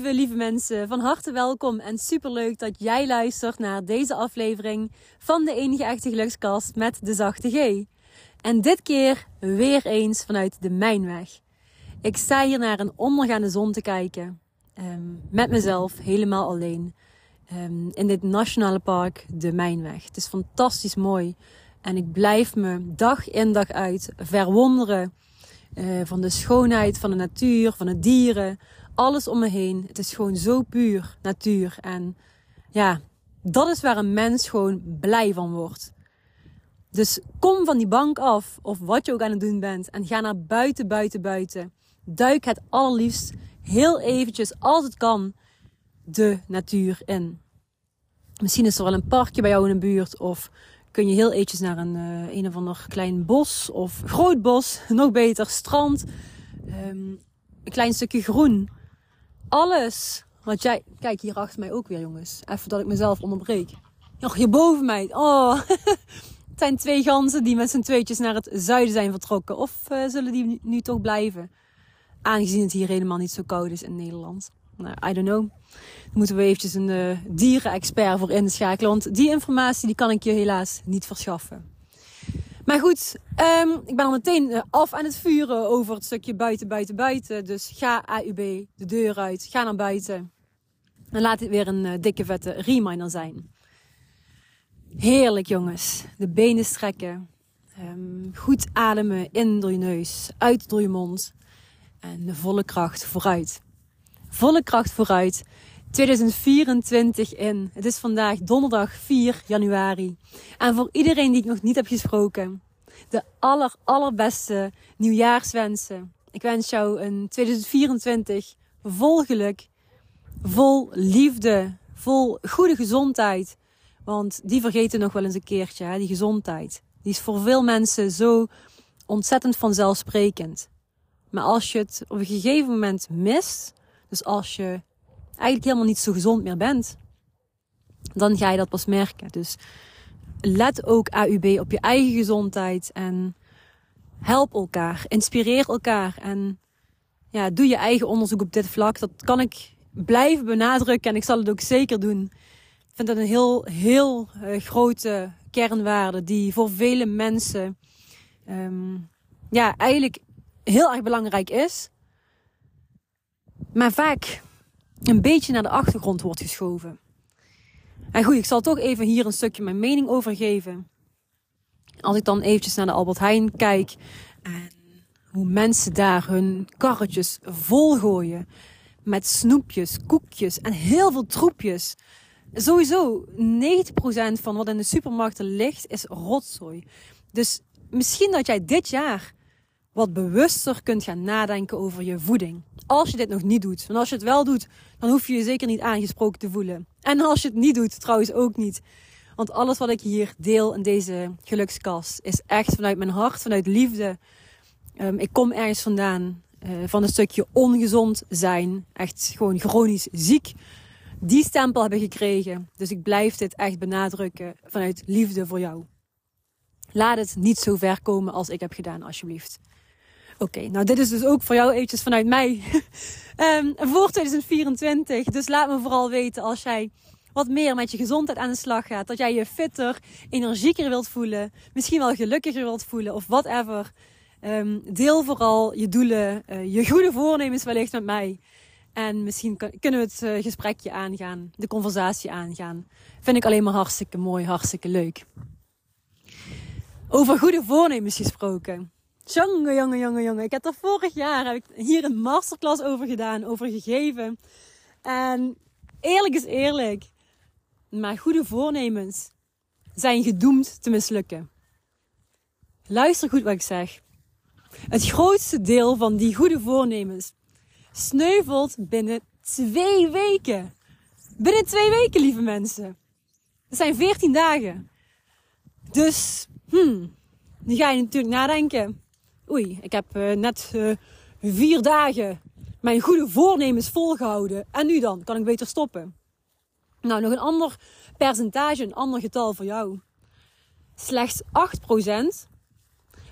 lieve, lieve mensen, van harte welkom en superleuk dat jij luistert naar deze aflevering van de enige echte gelukskast met de zachte G. En dit keer weer eens vanuit de Mijnweg. Ik sta hier naar een ondergaande zon te kijken, um, met mezelf, helemaal alleen, um, in dit nationale park, de Mijnweg. Het is fantastisch mooi en ik blijf me dag in dag uit verwonderen uh, van de schoonheid van de natuur, van de dieren alles om me heen. Het is gewoon zo puur natuur. En ja, dat is waar een mens gewoon blij van wordt. Dus kom van die bank af, of wat je ook aan het doen bent, en ga naar buiten, buiten, buiten. Duik het allerliefst heel eventjes, als het kan, de natuur in. Misschien is er wel een parkje bij jou in de buurt, of kun je heel eventjes naar een, uh, een of ander klein bos, of groot bos, nog beter, strand, um, een klein stukje groen alles wat jij... Kijk, hier achter mij ook weer, jongens. Even dat ik mezelf onderbreek. Nog hier boven mij. Oh, het zijn twee ganzen die met z'n tweetjes naar het zuiden zijn vertrokken. Of uh, zullen die nu toch blijven? Aangezien het hier helemaal niet zo koud is in Nederland. Nou, I don't know. Daar moeten we eventjes een uh, dierenexpert voor inschakelen. Want die informatie die kan ik je helaas niet verschaffen. Maar goed, um, ik ben al meteen eh, af aan het vuren over het stukje buiten, buiten, buiten. Dus ga AUB de deur uit, ga naar buiten. En laat dit weer een uh, dikke vette reminder zijn. Heerlijk jongens. De benen strekken. Um, goed ademen in door je neus, uit door je mond. En de volle kracht vooruit. Volle kracht vooruit. 2024 in. Het is vandaag donderdag 4 januari. En voor iedereen die ik nog niet heb gesproken, de aller, allerbeste nieuwjaarswensen. Ik wens jou een 2024 vol geluk, vol liefde, vol goede gezondheid. Want die vergeten nog wel eens een keertje, hè? die gezondheid. Die is voor veel mensen zo ontzettend vanzelfsprekend. Maar als je het op een gegeven moment mist, dus als je eigenlijk helemaal niet zo gezond meer bent, dan ga je dat pas merken. Dus let ook AUB op je eigen gezondheid en help elkaar, inspireer elkaar en ja, doe je eigen onderzoek op dit vlak. Dat kan ik blijven benadrukken en ik zal het ook zeker doen. Ik vind dat een heel, heel uh, grote kernwaarde die voor vele mensen um, ja, eigenlijk heel erg belangrijk is. Maar vaak een beetje naar de achtergrond wordt geschoven. En goed, ik zal toch even hier een stukje mijn mening over geven. Als ik dan eventjes naar de Albert Heijn kijk en hoe mensen daar hun karretjes volgooien met snoepjes, koekjes en heel veel troepjes. Sowieso 90% van wat in de supermarkten ligt is rotzooi. Dus misschien dat jij dit jaar wat bewuster kunt gaan nadenken over je voeding. Als je dit nog niet doet. Want als je het wel doet, dan hoef je je zeker niet aangesproken te voelen. En als je het niet doet, trouwens ook niet. Want alles wat ik hier deel in deze gelukskast is echt vanuit mijn hart, vanuit liefde. Um, ik kom ergens vandaan uh, van een stukje ongezond zijn. Echt gewoon chronisch ziek. Die stempel heb ik gekregen. Dus ik blijf dit echt benadrukken vanuit liefde voor jou. Laat het niet zo ver komen als ik heb gedaan, alsjeblieft. Oké, nou dit is dus ook voor jou eventjes vanuit mij um, voor 2024. Dus laat me vooral weten als jij wat meer met je gezondheid aan de slag gaat. Dat jij je fitter, energieker wilt voelen. Misschien wel gelukkiger wilt voelen of whatever. Um, deel vooral je doelen, uh, je goede voornemens wellicht met mij. En misschien kunnen we het uh, gesprekje aangaan, de conversatie aangaan. Vind ik alleen maar hartstikke mooi, hartstikke leuk. Over goede voornemens gesproken. Jongen, jongen, jongen, jongen. Ik heb er vorig jaar heb ik hier een masterclass over gedaan, over gegeven. En eerlijk is eerlijk. Maar goede voornemens zijn gedoemd te mislukken. Luister goed wat ik zeg. Het grootste deel van die goede voornemens sneuvelt binnen twee weken. Binnen twee weken, lieve mensen. Dat zijn veertien dagen. Dus, hmm, nu ga je natuurlijk nadenken oei, ik heb uh, net uh, vier dagen mijn goede voornemens volgehouden. En nu dan? Kan ik beter stoppen? Nou, nog een ander percentage, een ander getal voor jou. Slechts 8%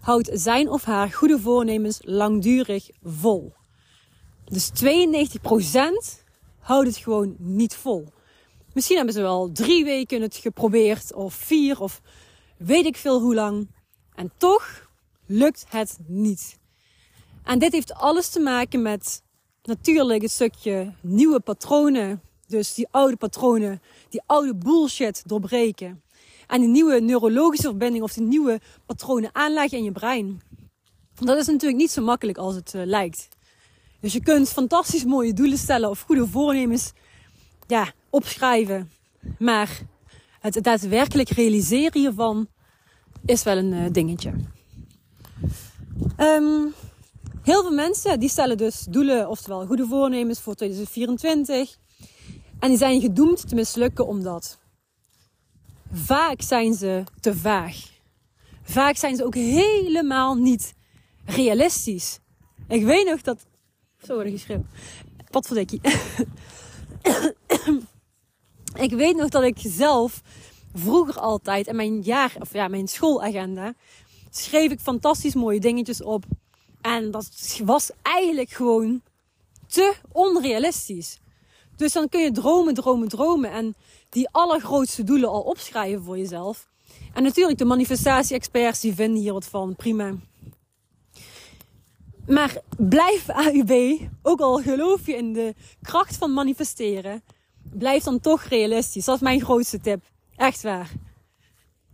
houdt zijn of haar goede voornemens langdurig vol. Dus 92% houdt het gewoon niet vol. Misschien hebben ze wel drie weken het geprobeerd, of vier, of weet ik veel hoe lang. En toch lukt het niet. En dit heeft alles te maken met natuurlijk een stukje nieuwe patronen. Dus die oude patronen, die oude bullshit doorbreken. En die nieuwe neurologische verbinding of die nieuwe patronen aanleggen in je brein. Dat is natuurlijk niet zo makkelijk als het uh, lijkt. Dus je kunt fantastisch mooie doelen stellen of goede voornemens ja, opschrijven. Maar het daadwerkelijk realiseren hiervan is wel een uh, dingetje. Um, heel veel mensen die stellen dus doelen, oftewel goede voornemens voor 2024. En die zijn gedoemd te mislukken omdat vaak zijn ze te vaag. Vaak zijn ze ook helemaal niet realistisch. Ik weet nog dat. Zo worden geschreven. Potverdikkie. ik weet nog dat ik zelf vroeger altijd in mijn jaar, of ja, mijn schoolagenda, schreef ik fantastisch mooie dingetjes op. En dat was eigenlijk gewoon te onrealistisch. Dus dan kun je dromen, dromen, dromen. En die allergrootste doelen al opschrijven voor jezelf. En natuurlijk, de manifestatie-experts die vinden hier wat van. Prima. Maar blijf AUB, ook al geloof je in de kracht van manifesteren, blijf dan toch realistisch. Dat is mijn grootste tip. Echt waar.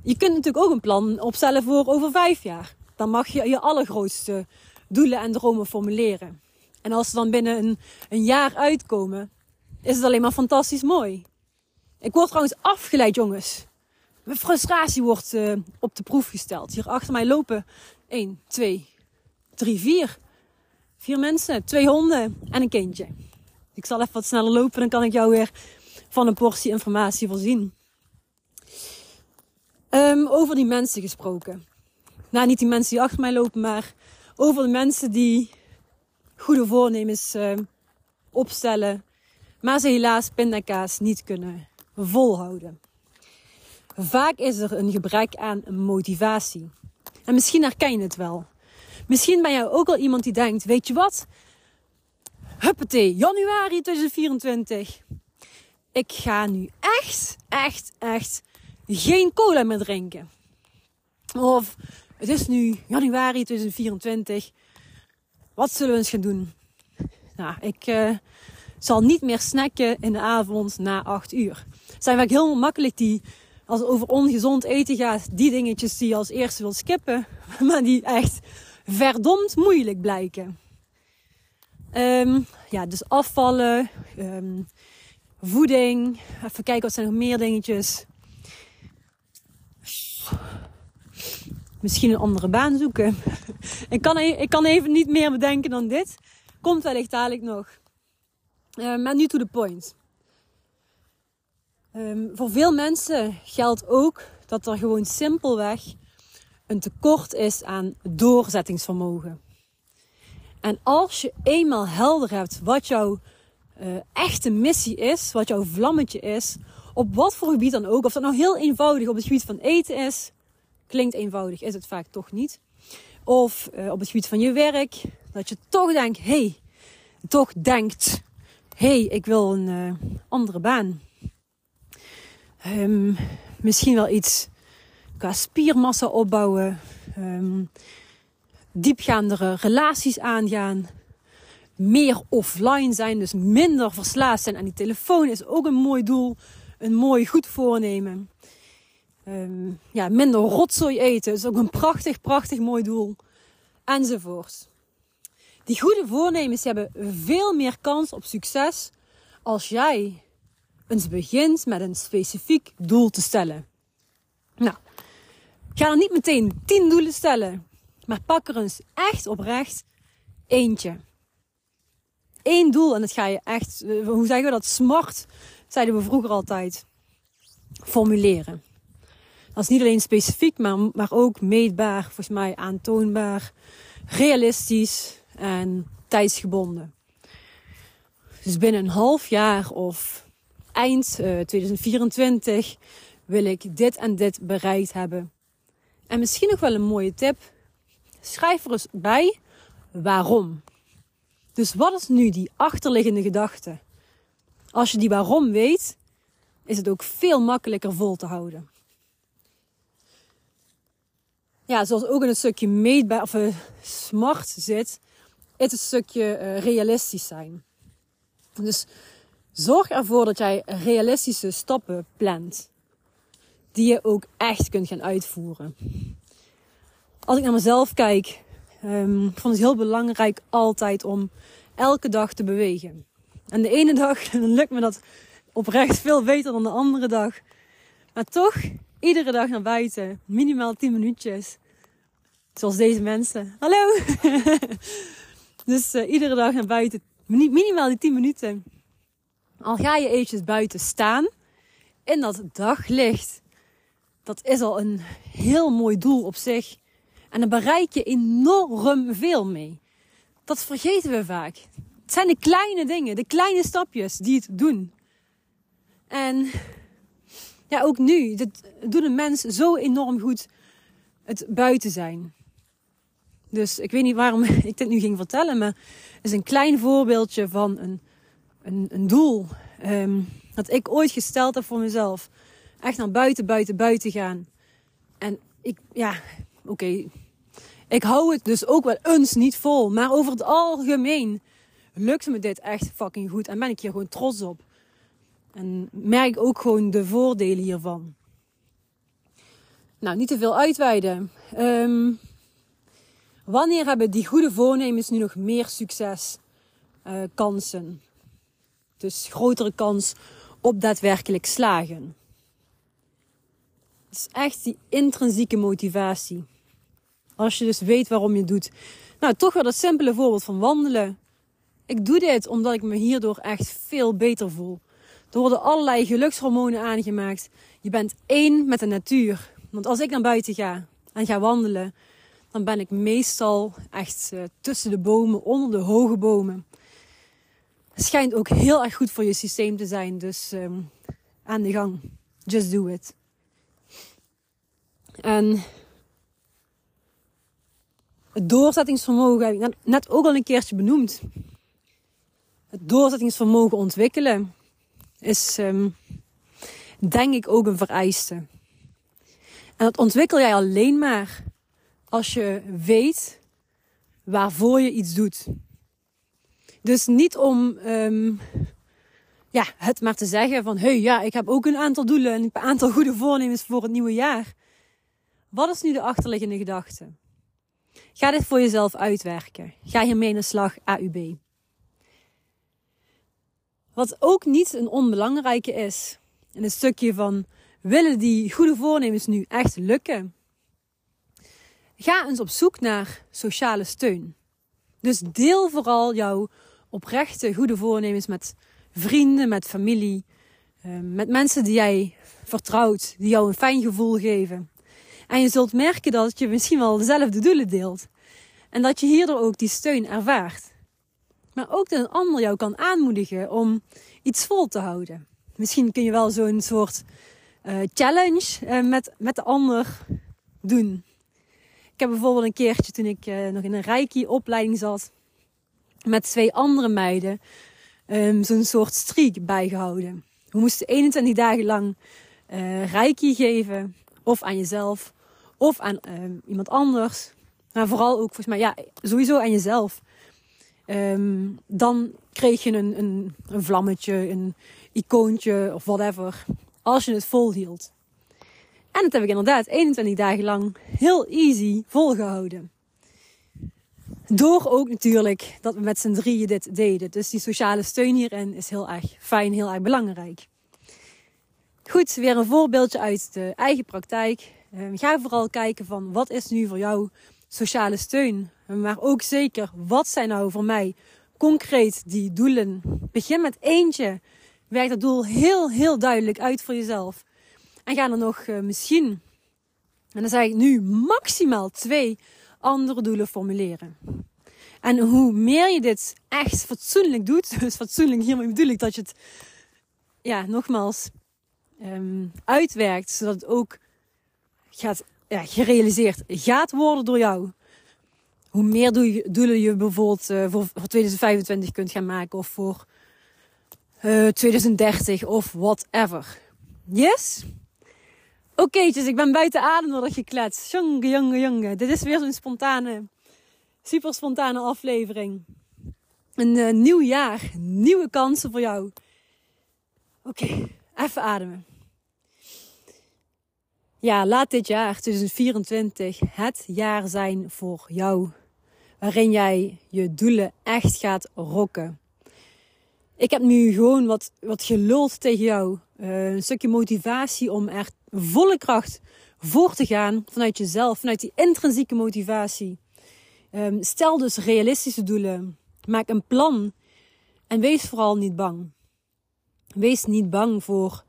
Je kunt natuurlijk ook een plan opstellen voor over vijf jaar. Dan mag je je allergrootste doelen en dromen formuleren. En als ze dan binnen een, een jaar uitkomen, is het alleen maar fantastisch mooi. Ik word trouwens afgeleid, jongens. Mijn frustratie wordt uh, op de proef gesteld. Hier achter mij lopen 1, 2, 3, 4. Vier mensen, twee honden en een kindje. Ik zal even wat sneller lopen, dan kan ik jou weer van een portie informatie voorzien. Um, over die mensen gesproken. Nou, niet die mensen die achter mij lopen, maar over de mensen die goede voornemens uh, opstellen, maar ze helaas pindakaas niet kunnen volhouden. Vaak is er een gebrek aan motivatie. En misschien herken je het wel. Misschien ben jij ook al iemand die denkt, weet je wat? Huppatee, januari 2024. Ik ga nu echt, echt, echt geen cola meer drinken. Of het is nu januari 2024. Wat zullen we eens gaan doen? Nou, ik uh, zal niet meer snacken in de avond na 8 uur. Het zijn vaak heel makkelijk die, als het over ongezond eten gaat, die dingetjes die je als eerste wil skippen. Maar die echt verdomd moeilijk blijken. Um, ja, dus afvallen, um, voeding. Even kijken, wat zijn nog meer dingetjes. Misschien een andere baan zoeken. ik, kan, e-, ik kan even niet meer bedenken dan dit. Komt wellicht dadelijk nog. Uh, maar nu to the point. Um, voor veel mensen geldt ook dat er gewoon simpelweg een tekort is aan doorzettingsvermogen. En als je eenmaal helder hebt wat jouw uh, echte missie is, wat jouw vlammetje is, op wat voor gebied dan ook, of dat nou heel eenvoudig op het gebied van eten is, klinkt eenvoudig, is het vaak toch niet. Of uh, op het gebied van je werk, dat je toch denkt, hey, toch denkt, hey, ik wil een uh, andere baan. Um, misschien wel iets qua spiermassa opbouwen, um, diepgaandere relaties aangaan, meer offline zijn, dus minder verslaafd zijn aan die telefoon is ook een mooi doel, een mooi goed voornemen. Um, ja, minder rotzooi eten is ook een prachtig, prachtig mooi doel. Enzovoort. Die goede voornemens hebben veel meer kans op succes als jij eens begint met een specifiek doel te stellen. Nou, Ga dan niet meteen tien doelen stellen. Maar pak er eens echt oprecht eentje. Eén doel en dat ga je echt, eh, hoe zeggen we dat, smart, zeiden we vroeger altijd, formuleren. Dat is niet alleen specifiek, maar, maar ook meetbaar, volgens mij aantoonbaar, realistisch en tijdsgebonden. Dus binnen een half jaar of eind uh, eh, 2024 wil ik dit en dit bereikt hebben. En misschien nog wel een mooie tip. Schrijf er eens bij waarom. Dus wat is nu die achterliggende gedachte? Als je die waarom weet, is het ook veel makkelijker vol te houden. Ja, zoals ook in het stukje meetbaar of uh, smart zit, is het stukje uh, realistisch zijn. Dus zorg ervoor dat jij realistische stappen plant. Die je ook echt kunt gaan uitvoeren. Als ik naar mezelf kijk, um, vond het heel belangrijk altijd om elke dag te bewegen. En de ene dag lukt me dat oprecht veel beter dan de andere dag. Maar toch, iedere dag naar buiten, minimaal 10 minuutjes. Zoals deze mensen. Hallo! dus uh, iedere dag naar buiten, minimaal die 10 minuten. Al ga je eventjes buiten staan, in dat daglicht. Dat is al een heel mooi doel op zich. En dan bereik je enorm veel mee. Dat vergeten we vaak. Het zijn de kleine dingen, de kleine stapjes die het doen. En ja, ook nu, dat doet een mens zo enorm goed het buiten zijn. Dus ik weet niet waarom ik dit nu ging vertellen, maar het is een klein voorbeeldje van een, een, een doel um, dat ik ooit gesteld heb voor mezelf. Echt naar buiten, buiten, buiten gaan. En ik, ja, oké. Ik hou het dus ook wel eens niet vol. Maar over het algemeen lukt me dit echt fucking goed. En ben ik hier gewoon trots op. En merk ook gewoon de voordelen hiervan. Nou, niet te veel uitweiden. Um, wanneer hebben die goede voornemens nu nog meer succeskansen? Uh, dus grotere kans op daadwerkelijk slagen. Het is echt die intrinsieke motivatie. Als je dus weet waarom je het doet. Nou, toch wel dat simpele voorbeeld van wandelen. Ik doe dit omdat ik me hierdoor echt veel beter voel. Er worden allerlei gelukshormonen aangemaakt. Je bent één met de natuur. Want als ik naar buiten ga en ga wandelen, dan ben ik meestal echt uh, tussen de bomen, onder de hoge bomen. Het schijnt ook heel erg goed voor je systeem te zijn. Dus um, aan de gang. Just do it. En het doorzettingsvermogen heb ik net ook al een keertje benoemd. Het doorzettingsvermogen ontwikkelen is, um, denk ik, ook een vereiste. En dat ontwikkel jij alleen maar als je weet waarvoor je iets doet. Dus niet om um, ja, het maar te zeggen van... hey, ja, ik heb ook een aantal doelen en een aantal goede voornemens voor het nieuwe jaar. Wat is nu de achterliggende gedachte? Ga dit voor jezelf uitwerken. Ga hiermee in de slag AUB. Wat ook niet een onbelangrijke is, in een stukje van willen die goede voornemens nu echt lukken? Ga eens op zoek naar sociale steun. Dus deel vooral jouw oprechte goede voornemens met vrienden, met familie, ehm, met mensen die jij vertrouwt, die jou een fijn gevoel geven. En je zult merken dat je misschien wel dezelfde doelen deelt. En dat je hierdoor ook die steun ervaart. Maar ook dat een ander jou kan aanmoedigen om iets vol te houden. Misschien kun je wel zo'n soort uh, challenge uh, met, met de ander doen. Ik heb bijvoorbeeld een keertje toen ik uh, nog in een Reiki-opleiding zat, met twee andere meiden, um, zo'n soort streak bijgehouden. We moesten 21 dagen lang Reiki geven, of aan jezelf, of aan ehm, iemand anders. Maar vooral ook volgens mij, ja, sowieso aan jezelf. Um, dan kreeg je een, een, een, vlammetje, een icoontje of whatever. Als je het volhield. En dat heb ik inderdaad 21 dagen lang heel easy volgehouden. Door ook natuurlijk dat we met z'n drieën dit deden. Dus die sociale steun hierin is heel erg fijn, heel erg belangrijk. Goed, weer een voorbeeldje uit de eigen praktijk. Um, ga vooral kijken van wat is nu voor jou sociale steun. Maar ook zeker, wat zijn nou voor mij concreet die doelen? Begin met eentje. Werk dat doel heel, heel duidelijk uit voor jezelf. En ga er nog uh, misschien, en dan zeg ik nu, maximaal twee andere doelen formuleren. En hoe meer je dit echt fatsoenlijk doet, dus fatsoenlijk hiermee bedoel ik dat je het, ja, nogmaals, um, uitwerkt, zodat het ook gaat ja, gerealiseerd gaat worden door jou. Hoe meer doelen je bijvoorbeeld uh, voor, voor 2025 kunt gaan maken of voor 2030 of whatever. Yes? Oké, dus ik ben buiten adem door dat geklets. Jonge, jonge, jonge. Dit is weer zo'n spontane, super spontane aflevering. Een uh, nieuw jaar, nieuwe kansen voor jou. Oké, even ademen. Ja, laat dit jaar 2024 het jaar zijn voor jou. Waarin jij je doelen echt gaat rocken. Ik heb nu gewoon wat, wat geluld tegen jou. Uh, een stukje motivatie om er volle kracht voor te gaan. Vanuit jezelf, vanuit die intrinsieke motivatie. Um, stel dus realistische doelen. Maak een plan. En wees vooral niet bang. Wees niet bang voor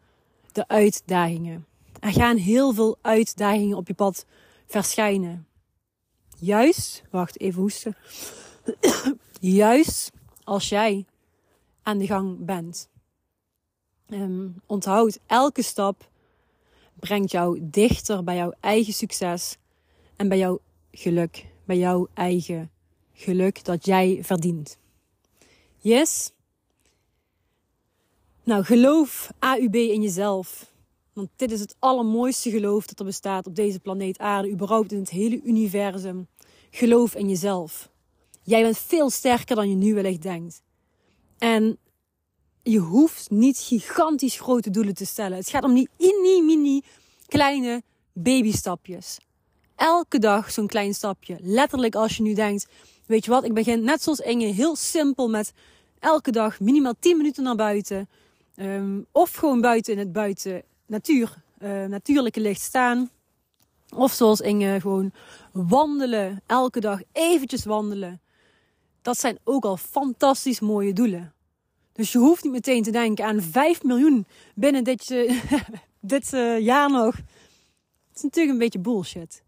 de uitdagingen. Er gaan heel veel uitdagingen op je pad verschijnen. Juist, wacht even hoesten. Juist als jij aan de gang bent. Um, onthoud, elke stap brengt jou dichter bij jouw eigen succes en bij jouw geluk, bij jouw eigen geluk dat jij verdient. Yes? Nou, geloof AUB in jezelf. Want dit is het allermooiste geloof dat er bestaat op deze planeet Aarde, überhaupt in het hele universum. Geloof in jezelf. Jij bent veel sterker dan je nu wellicht denkt. En je hoeft niet gigantisch grote doelen te stellen. Het gaat om die mini, mini kleine babystapjes. Elke dag zo'n klein stapje. Letterlijk als je nu denkt, weet je wat, ik begin net zoals Inge heel simpel met elke dag minimaal 10 minuten naar buiten. Um, of gewoon buiten in het buiten natuur, uh, natuurlijke licht staan. Of zoals Inge, gewoon wandelen. Elke dag eventjes wandelen. Dat zijn ook al fantastisch mooie doelen. Dus je hoeft niet meteen te denken aan 5 miljoen binnen dit, uh, dit uh, jaar nog. Het is natuurlijk een beetje bullshit.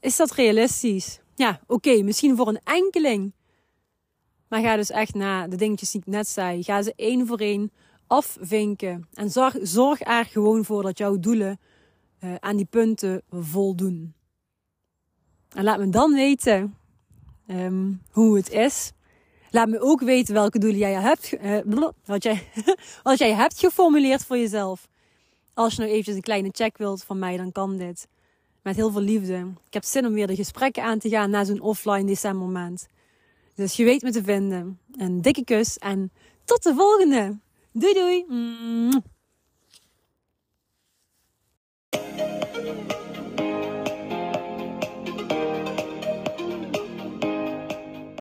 Is dat realistisch? Ja, oké, misschien voor een enkeling. Maar ga dus echt na de dingetjes die ik net zei. Ga ze één voor één afvinken. En zorg, zorg er gewoon voor dat jouw doelen uh, aan die punten voldoen. En laat me dan weten um, hoe het is. Laat me ook weten welke doelen jij hebt, uh, wat, jij, wat jij hebt geformuleerd voor jezelf. Als je nou eventjes een kleine check wilt van mij, dan kan dit. Met heel veel liefde. Ik heb zin om weer de gesprekken aan te gaan na zo'n offline decembermaand. Dus je weet me te vinden. Een dikke kus en tot de volgende. Doei doei.